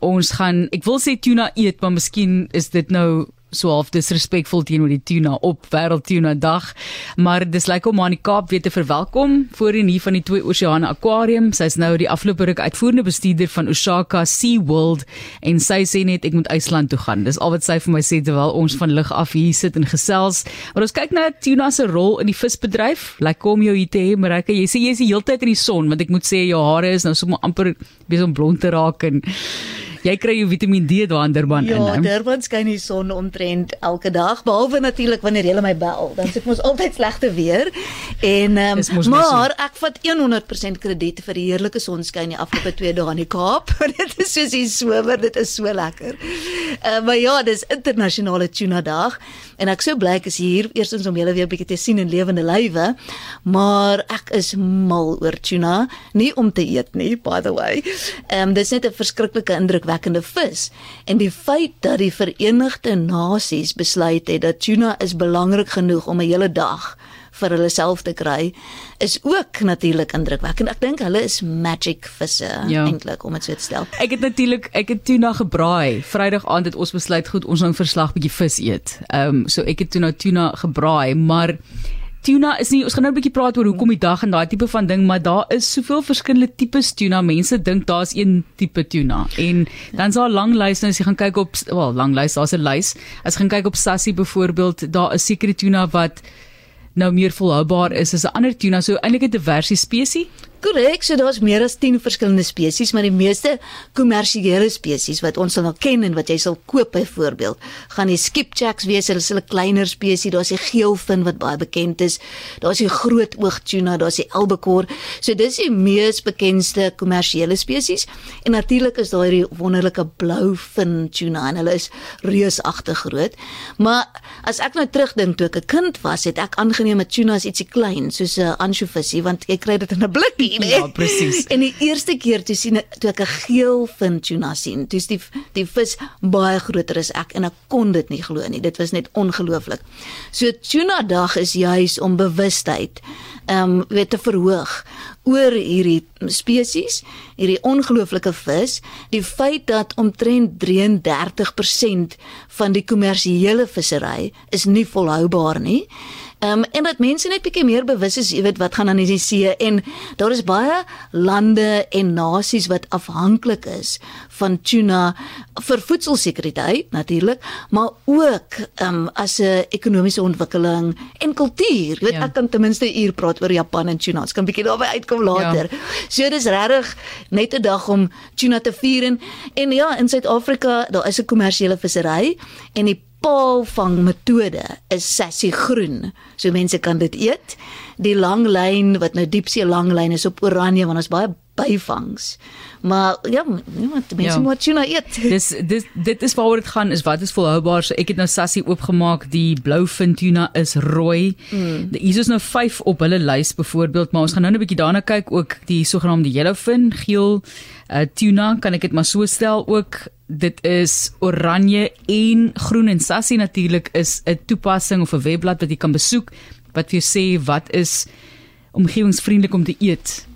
ons gaan ek wil sê tuna eet, maar miskien is dit nou so half disrespekvol teenoor die tuna op wêreld tuna dag. Maar dis lyk like om aan die Kaap weer te verwelkom voorheen hier van die Twee Oseane Aquarium. Sy's nou die afgelope ruk uitvoerende bestuurder van Osaka Sea World en sy sê net ek moet IJsland toe gaan. Dis al wat sy vir my sê terwyl ons van lig af hier sit en gesels. Maar ons kyk na tuna se rol in die visbedryf. Lyk like, kom jou hier te hê, Marika. Jy sê jy is die hele tyd in die son want ek moet sê jou hare is nou sommer amper besig om blond te raak en jy kry jou Vitamiin D daar in Durban ja, in. Ja, Durban skyn die son omtrent elke dag, behalwe natuurlik wanneer jy my bel, dan sit mos altyd slegte weer. En um, maar ek vat 100% krediet vir die heerlike sonskyn die afgelope 2 dae in die Kaap. dit is soos die somer, dit is so lekker. Uh, maar ja, dis internasionale tuna dag en ek so bly ek is hier eerstens om julle weer 'n bietjie te sien in lewende lywe. Maar ek is mal oor tuna, nie om te eet nie, by the way. Ehm um, dis net 'n verskriklike indrukwekkende vis en die feit dat die Verenigde Nasies besluit het dat tuna is belangrik genoeg om 'n hele dag vir hulle self te kry is ook natuurlik indrukwekkend. Ek dink hulle is magic visse ja. eintlik om dit so te stel. Ek het natuurlik ek het tuna gebraai. Vrydag aand het ons besluit goed ons nou 'n verslag bietjie vis eet. Ehm um, so ek het nou tuna gebraai, maar tuna is nie ons gaan nou 'n bietjie praat oor hoekom die dag en daai tipe van ding, maar daar is soveel verskillende tipes tuna. Mense dink daar's een tipe tuna en dan's daar 'n lang lys nou as jy gaan kyk op wel lang lys, daar's 'n lys. As jy gaan kyk op Sassy byvoorbeeld, daar is sekere tuna wat nou meer volhoubaar is as 'n ander tuna, so eintlik 'n diverse spesies. Korrek, so daar's meer as 10 verskillende spesies, maar die meeste kommersiële spesies wat ons sal ken en wat jy sal koop byvoorbeeld, gaan die skipjacks wees, hulle is 'n kleiner spesies, daar's die geelvin wat baie bekend is. Daar's die groot oog tuna, daar's die albacore. So dis die mees bekende kommersiële spesies en natuurlik is daar hierdie wonderlike blouvin tuna en hulle is reusagtig groot. Maar as ek nou terugdink toe ek 'n kind was, het ek aangeneem met tuna is ietsie klein, soos 'n ansjovisie want jy kry dit in 'n blikkie nie. Ja, presies. En die eerste keer toe sien toe ek 'n geel fin tuna sien, toe is die die vis baie groter as ek en ek kon dit nie glo nie. Dit was net ongelooflik. So tuna dag is juis om bewustheid ehm um, weet te verhoog oor hierdie spesies, hierdie ongelooflike vis, die feit dat omtrent 33% van die kommersiële vissery is nie volhoubaar nie. Ehm um, en dat mense net bietjie meer bewus is, jy weet wat gaan aan in die see en daar is baie lande en nasies wat afhanklik is van tuna vir voedselsekuriteit natuurlik, maar ook ehm um, as 'n ekonomiese ontwikkeling en kultuur. Jy weet ja. ek kan ten minste 'n uur praat oor Japan en tuna. Ons kan bietjie daarby uitkom later. Ja. So dis regtig net 'n dag om tuna te vier en, en ja, in Suid-Afrika, daar is 'n kommersiële vissery en die paalvang metode is sassie groen. So mense kan dit eet. Die langlyn wat nou diepsee langlyn is op oranje want ons baie byvangs. Maar ja, niemand mense ja. moet tuna eet. Dis dis dit is waaroor dit gaan is wat is volhoubaar. So ek het nou sassie oopgemaak. Die blou fin tuna is rooi. Mm. Hier is nou 5 op hulle lys byvoorbeeld, maar ons gaan nou 'n bietjie daarna kyk ook die sogenaamde yellowfin, geel uh, tuna, kan ek dit maar so stel ook dit is oranje en groen en sassie natuurlik is 'n toepassing of 'n webblad wat jy kan besoek wat vir jou sê wat is omgewingsvriendelik om te eet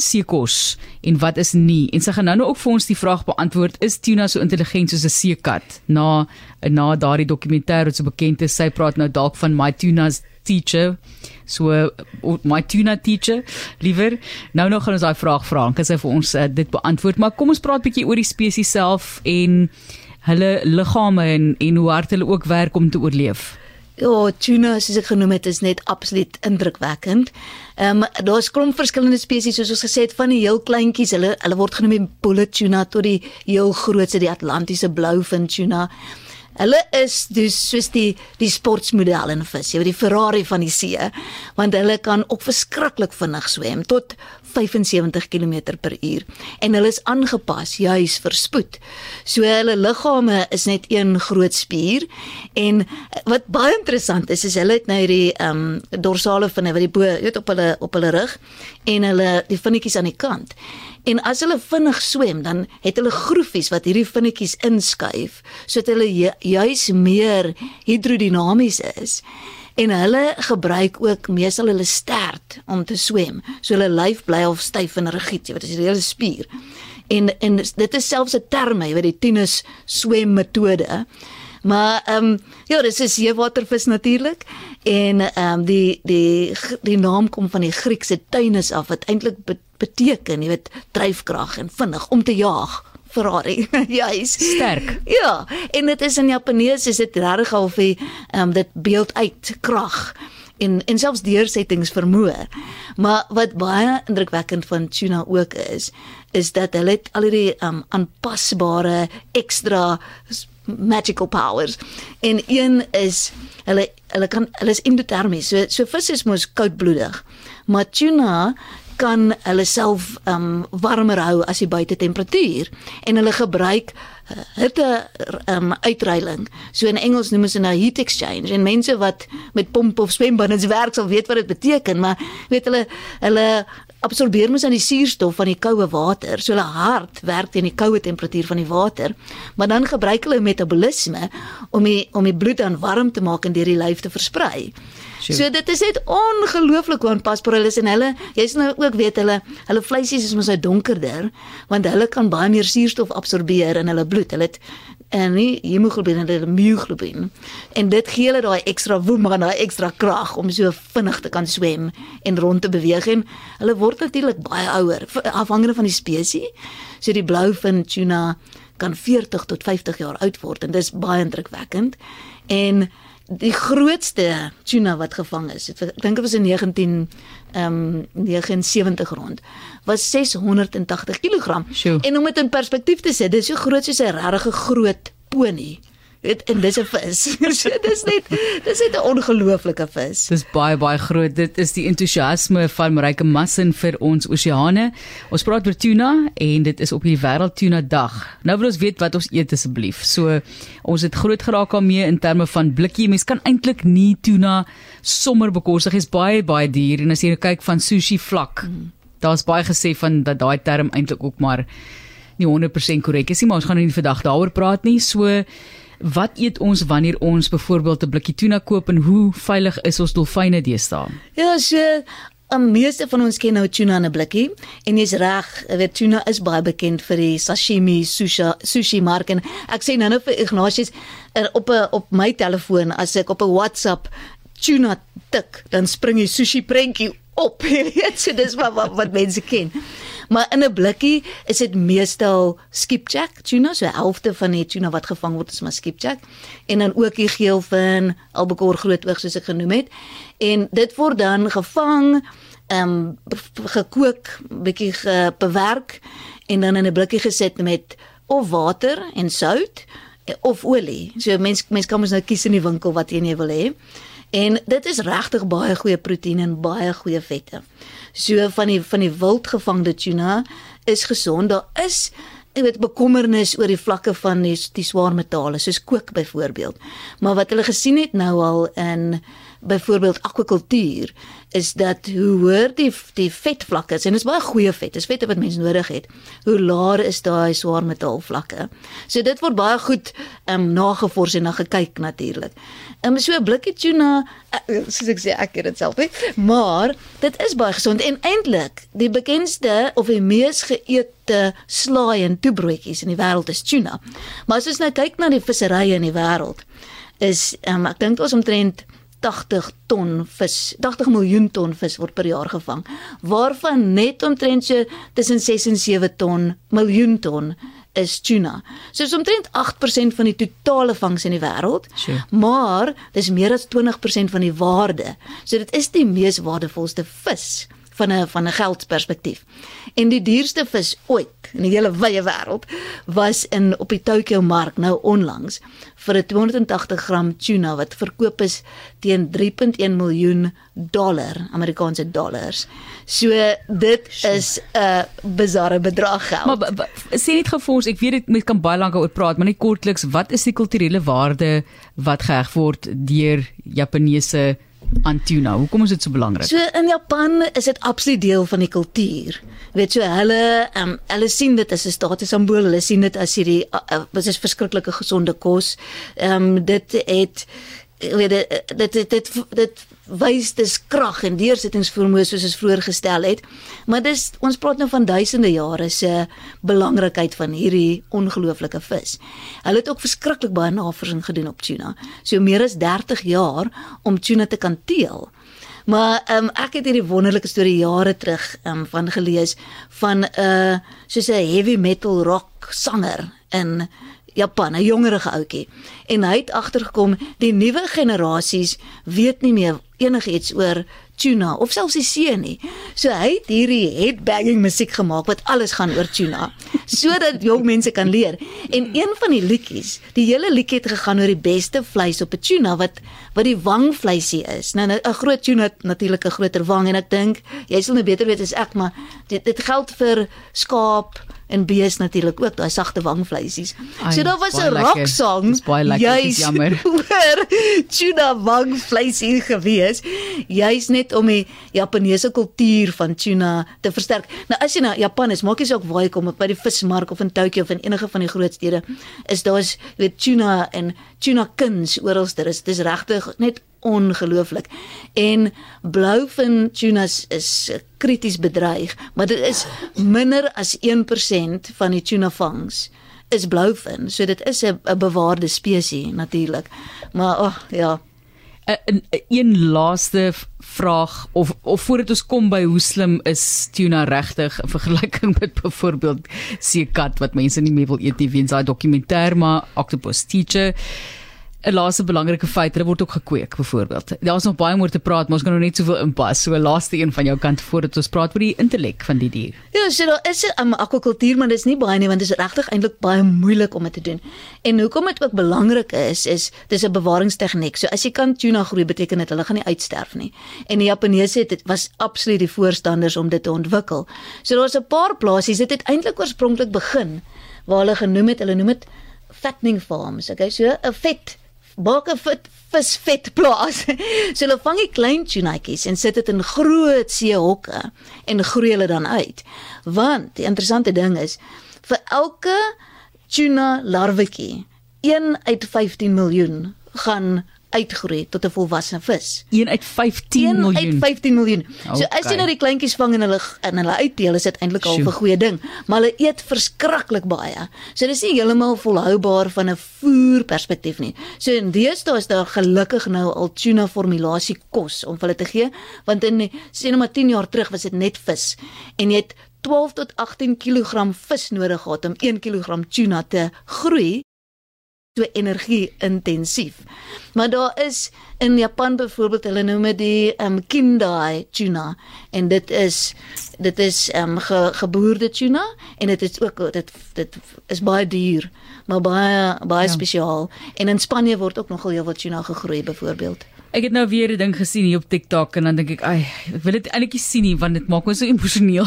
seekos en wat is nie. En sy gaan nou nou ook vir ons die vraag beantwoord is tuna so intelligent soos 'n seekat? Na na daardie dokumentêr wat so bekend is sy praat nou dalk van my tuna's teacher. So my tuna teacher liewer. Nou nog gaan ons daai vraag vra en kan sy vir ons uh, dit beantwoord. Maar kom ons praat bietjie oor die spesies self en hulle liggame en en hoe hard hulle ook werk om te oorleef Ja, tuna soos ek genoem het is net absoluut indrukwekkend. Ehm um, daar's klomp verskillende spesies soos ons gesê het van die heel kleintjies, hulle hulle word genoem bullet tuna tot die heel grootste die Atlantiese bloufin tuna. Hulle is dus soos die die sportmodel in vis, jy weet die Ferrari van die see, want hulle kan ook verskriklik vinnig swem tot 75 km per uur en hulle is aangepas juis vir spoed. So hulle liggame is net een groot spier en wat baie interessant is is hulle het nou hierdie ehm um, dorsale vinne wat die bo weet op hulle op hulle rug en hulle die vinnetjies aan die kant. En as hulle vinnig swem, dan het hulle groefies wat hierdie vinnetjies inskuif sodat hulle ju juis meer hidrodinamies is. En hulle gebruik ook meestal hulle stert om te swem. So hulle lyf bly half styf en rigied, dit is 'n hele spier. En en dit is selfs 'n term, jy weet die tennis swemmetode. Maar ehm um, ja, dis 'n seewatervis natuurlik en ehm um, die die die naam kom van die Griekse tuinus af wat eintlik beteken, jy weet, dryfkrag en vinnig om te jaag. Ferrari. ja, hy's sterk. Ja, en dit is in Japanees is dit regtig half die ehm um, dit beeld uit krag en en selfs deursettings vermoë. Maar wat baie indrukwekkend van tuna ook is, is dat hulle al hierdie um aanpasbare ekstra magical powers. En een is hulle hulle kan hulle is endotermies. So so vis is mos koudbloedig. Maar tuna kan hulle self um warmer hou as die buite temperatuur en hulle gebruik uh, hitte um uitreiling. So in Engels noem ons dit nou heat exchange en mense wat met pomp of swembaddens werk sal weet wat dit beteken, maar weet hulle hulle absorbeer mos aan die suurstof van die koue water. So hulle hart werk teen die koue temperatuur van die water, maar dan gebruik hulle metabolisme om die om die bloed aan warm te maak en deur die lyf te versprei. Sure. So dit is net ongelooflik hoe aanpasbaar hulle is en hulle jy's nou ook weet hulle hulle vleisies is mos nou donkerder want hulle kan baie meer suurstof absorbeer in hulle bloed. Hulle het en nie hemoglobien en hulle myoglobien. En dit gee hulle daai ekstra woema, daai ekstra krag om so vinnig te kan swem en rond te beweeg en hulle word natuurlik baie ouer afhangende van die spesies. So die bloufin tuna kan 40 tot 50 jaar oud word en dis baie indrukwekkend. En die grootste tuna wat gevang is, ek dink dit was in 19 ehm um, 79 rond, was 680 kg. En om dit in perspektief te sit, dis so groot soos 'n regte groot pony weet en dis 'n vis. so dis net dis net 'n ongelooflike vis. Dis baie baie groot. Dit is die entoesiasme van Marike Massin vir ons oseane. Ons praat oor tuna en dit is op die wêreld tuna dag. Nou wil ons weet wat ons eet asseblief. So ons het groot geraak daarmee in terme van blikkie. Mens kan eintlik nie tuna sommer bekostig. Dit is baie baie duur en as jy kyk van sushi vlak, mm. daar's baie gesê van dat daai term eintlik ook maar nie 100% korrek is nie, maar ons gaan nou nie vandag daaroor praat nie. So Wat eet ons wanneer ons byvoorbeeld 'n blikkie tuna koop en hoe veilig is ons dolfyne deesdae? Ja, so Am meeste van ons ken nou tuna in 'n blikkie en jy's reg, weet tuna is baie bekend vir die sashimi sushi sushi mark en ek sê nou nou vir Ignatius er op 'n op my telefoon as ek op 'n WhatsApp tuna tik, dan spring die sushi prentjie op. Weet, so dis wat wat, wat mense ken. Maar in 'n blikkie is dit meestal skipjack tuna, so 'n helfte van die tuna wat gevang word is maar skipjack en dan ook die geelvin, albacore grootoog soos ek genoem het. En dit word dan gevang, ehm um, gekook, bietjie bewerk en dan in 'n blikkie gesit met of water en sout of olie. So mense mense kan mos nou kies in die winkel wat jy wil hê. En dit is regtig baie goeie proteïene en baie goeie vette. So van die van die wildgevangde tuna is gesond. Daar is ek weet bekommernis oor die vlakke van die die swaar metale soos kook byvoorbeeld. Maar wat hulle gesien het nou al in byvoorbeeld akwakultuur is dat hoe hoër die die vetvlakke is en dit is baie goeie vet, dis vette wat mense nodig het. Hoe laer is daai swaar metaalvlakke? So dit word baie goed ehm um, nagevors en na gekyk natuurlik. Ehm um, so 'n blikkie tuna, uh, soos ek sê, ek het dit self nie, maar dit is baie gesond en eintlik die bekendste of die mees geëte slaai en toebroodjies in die wêreld is tuna. Maar as ons nou kyk na die visserye in die wêreld is ehm um, ek dink ons omtrent 80 ton vis, 80 miljoen ton vis word per jaar gevang, waarvan net omtrent so tussen 6 en 7 ton, miljoen ton is tuna. So is omtrent 8% van die totale vangs in die wêreld. Sure. Maar dis meer as 20% van die waarde. So dit is die mees waardevolste vis van 'n van 'n geldperspektief. En die duurste vis ooit in die hele wye wêreld was in op die Tokyo mark nou onlangs vir 'n 280 gram tuna wat verkoop is teen 3.1 miljoen dollar, Amerikaanse dollars. So dit is 'n bizarre bedrag geld. Maar sê net gou vir ons, ek weet dit mense kan baie lank daaroor praat, maar net kortliks, wat is die kulturele waarde wat geheg word deur Japaneese aan tuna. Hoekom is dit so belangrik? So in Japan is dit absoluut deel van die kultuur. Weet so hulle um, hulle sien dit as 'n statussimbool. Hulle sien dit as hierdie uh, uh, is verskriklike gesonde kos. Ehm um, dit het weet dit dit dit, dit, dit wys dis krag en deursettingsvermoë soos ons vroeër gestel het. Maar dis ons praat nou van duisende jare se belangrikheid van hierdie ongelooflike vis. Hulle het ook verskriklik baie navorsing gedoen op tuna. So meer as 30 jaar om tuna te kan teel. Maar um, ek het hierdie wonderlike storie jare terug um, van gelees van 'n uh, soos 'n heavy metal rock sanger in Japan, 'n jongerige ouetjie. En hy het agtergekom die nuwe generasies weet nie meer enigiets oor tuna of selfs die see nie. So hy het hierdie headbanging musiek gemaak wat alles gaan oor tuna sodat jong mense kan leer. En een van die liedjies, die hele liedjie het gegaan oor die beste vleis op 'n tuna wat wat die wangvleisie is. Nou 'n nou, groot tuna natuurlik 'n groter wang en ek dink jy sal nou beter weet as ek, maar dit dit geld vir skaap en bees natuurlik ook daai sagte wangvleisies. So daar was 'n rock song. Jy's jammer. Hoor, tuna wangvleisie gewees. Jy's net om die Japaneese kultuur van tuna te versterk. Nou as jy na Japan is, maak jy saak waar jy kom, by die vismark of in Tokyo of in enige van die groot stede, is daar's weet tuna en tuna kuns oral. Dit is dis regtig net ongelooflik. En blouvin tunas is krities bedreig, maar dit is minder as 1% van die tuna vangs is blouvin. So dit is 'n bewaarde spesies natuurlik. Maar ag oh, ja. 'n een laaste vraag of of voordat ons kom by hoe slim is tuna regtig in vergelyking met byvoorbeeld seekat wat mense nie meer wil eet nie weens daai dokumentêr maar octopus teacher 'n laaste belangrike feit, hulle word ook gekweek byvoorbeeld. Daar's nog baie oor te praat, maar ons kan nog net soveel inpas. So 'n laaste een van jou kant voordat ons praat oor die intellek van die dier. Ja, so daar is 'n um, akwakultuur, maar dit is nie baie nie want dit is regtig eintlik baie moeilik om dit te doen. En hoekom dit ook belangrik is, is dis 'n bewaringstegniek. So as jy kan tuna groei, beteken dit hulle gaan nie uitsterf nie. En die Japaneese het dit was absoluut die voorstanders om dit te ontwikkel. So daar's 'n paar plasies, dit het eintlik oorspronklik begin waar hulle genoem het, hulle noem dit fattening farms. Okay, so 'n vet maak 'n vet visvet plaas. so hulle vang die klein tunaatjies en sit dit in groot seehokke en groei hulle dan uit. Want die interessante ding is vir elke tuna larwetjie 1 uit 15 miljoen gaan uitgroei tot 'n volwasse vis. 1 uit 15 miljoen. 1 uit 15 miljoen. Okay. So as jy nou die kleintjies vang en hulle en hulle uitdeel, is dit eintlik al 'n goeie ding, maar hulle eet verskriklik baie. So dis nie heeltemal volhoubaar van 'n voer perspektief nie. So in deesdae is daar gelukkig nou al tuna formulasie kos om hulle te gee, want in sê nou maar 10 jaar terug was dit net vis en jy het 12 tot 18 kg vis nodig gehad om 1 kg tuna te groei so energie intensief. Maar daar is in Japan byvoorbeeld hulle noem dit die um, kindai tuna en dit is dit is um, ge, geboorde tuna en dit is ook dit dit is baie duur maar baie baie ja. spesiaal en in Spanje word ook nogal heel wat tuna gegroei byvoorbeeld. Ek het nou weer 'n ding gesien hier op TikTok en dan dink ek, "Ag, ek wil dit eintlik sien nie want dit maak my so emosioneel."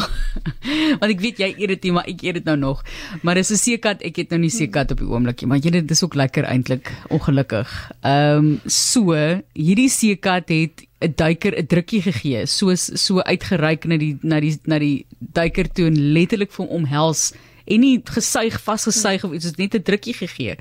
want ek weet jy eet dit nie, maar ek eet dit nou nog. Maar dis 'n seekat, ek het nou nie seekat op die oomblik nie, maar jy dit is ook lekker eintlik, ongelukkig. Ehm um, so, hierdie seekat het 'n duiker 'n drukkie gegee, soos so uitgereik na die na die na die duiker toe en letterlik vir hom omhels en nie gesuig vasgesuig of iets, net 'n drukkie gegee.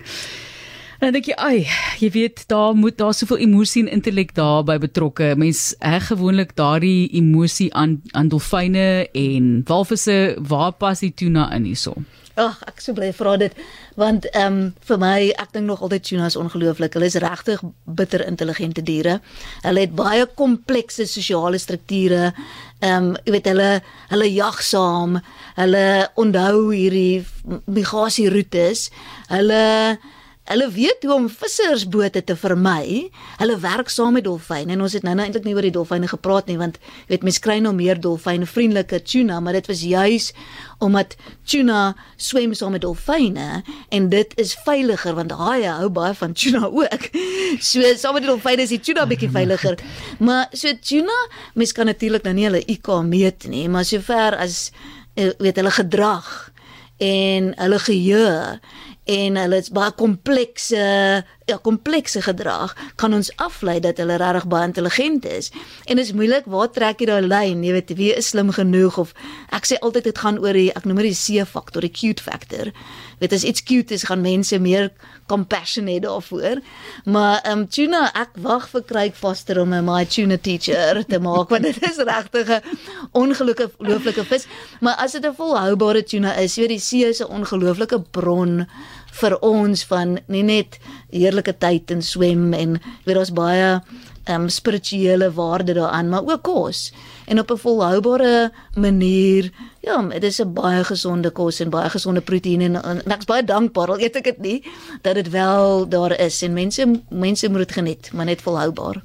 En dan dink "Ag, jy weet, daar moet daar soveel emosie en intellek daarbey betrokke. Mens heg gewoonlik daardie emosie aan aan dolfyne en walvisse. Waar pas die tuna in hierso?" Ag, ek sou bly vra dit want ehm um, vir my, ek dink nog altyd tuna is ongelooflik. Hulle is regtig bitter intelligente diere. Hulle het baie komplekse sosiale strukture. Ehm um, jy weet hulle hulle jag saam. Hulle onthou hierdie migrasieroetes. Hulle Hulle weet hoe om vissersbote te vermy. Hulle werk saam met dolfyne en ons het nou nou eintlik nie oor die dolfyne gepraat nie want jy weet mense kry nou meer dolfyne vriendelike tuna, maar dit was juis omdat tuna swem saam met dolfyne en dit is veiliger want haie hou baie van tuna ook. So saam met die dolfyne is die tuna bietjie veiliger. Maar so tuna, mense kan natuurlik nou nie hulle IQ meet nie, maar sover as eh, weet hulle gedrag en hulle geheue en hulle is baie komplekse ja komplekse gedrag kan ons aflei dat hulle regtig baie intelligent is. En dit is moeilik waar trek jy daai lyn? Jy weet wie is slim genoeg of ek sê altyd dit gaan oor die ek noem dit die C faktor, die cute factor. Weet as iets cute is gaan mense meer compassion hê daarvoor. Maar ehm um, tuna ek wag vir Craig Foster om 'n my tuna teacher te maak want dit is regtig 'n ongelooflike vis. Maar as dit 'n volhoubare tuna is, weet die see is 'n ongelooflike bron vir ons van nie net heerlike tyd en swem en weet ons baie um, spirituele waarde daaraan, maar ook kos en op 'n volhoubare manier. Ja, dit is 'n baie gesonde kos en baie gesonde proteïene en, en ek's baie dankbaar al eet ek dit nie dat dit wel daar is en mense mense moet dit geniet, maar net volhoubaar.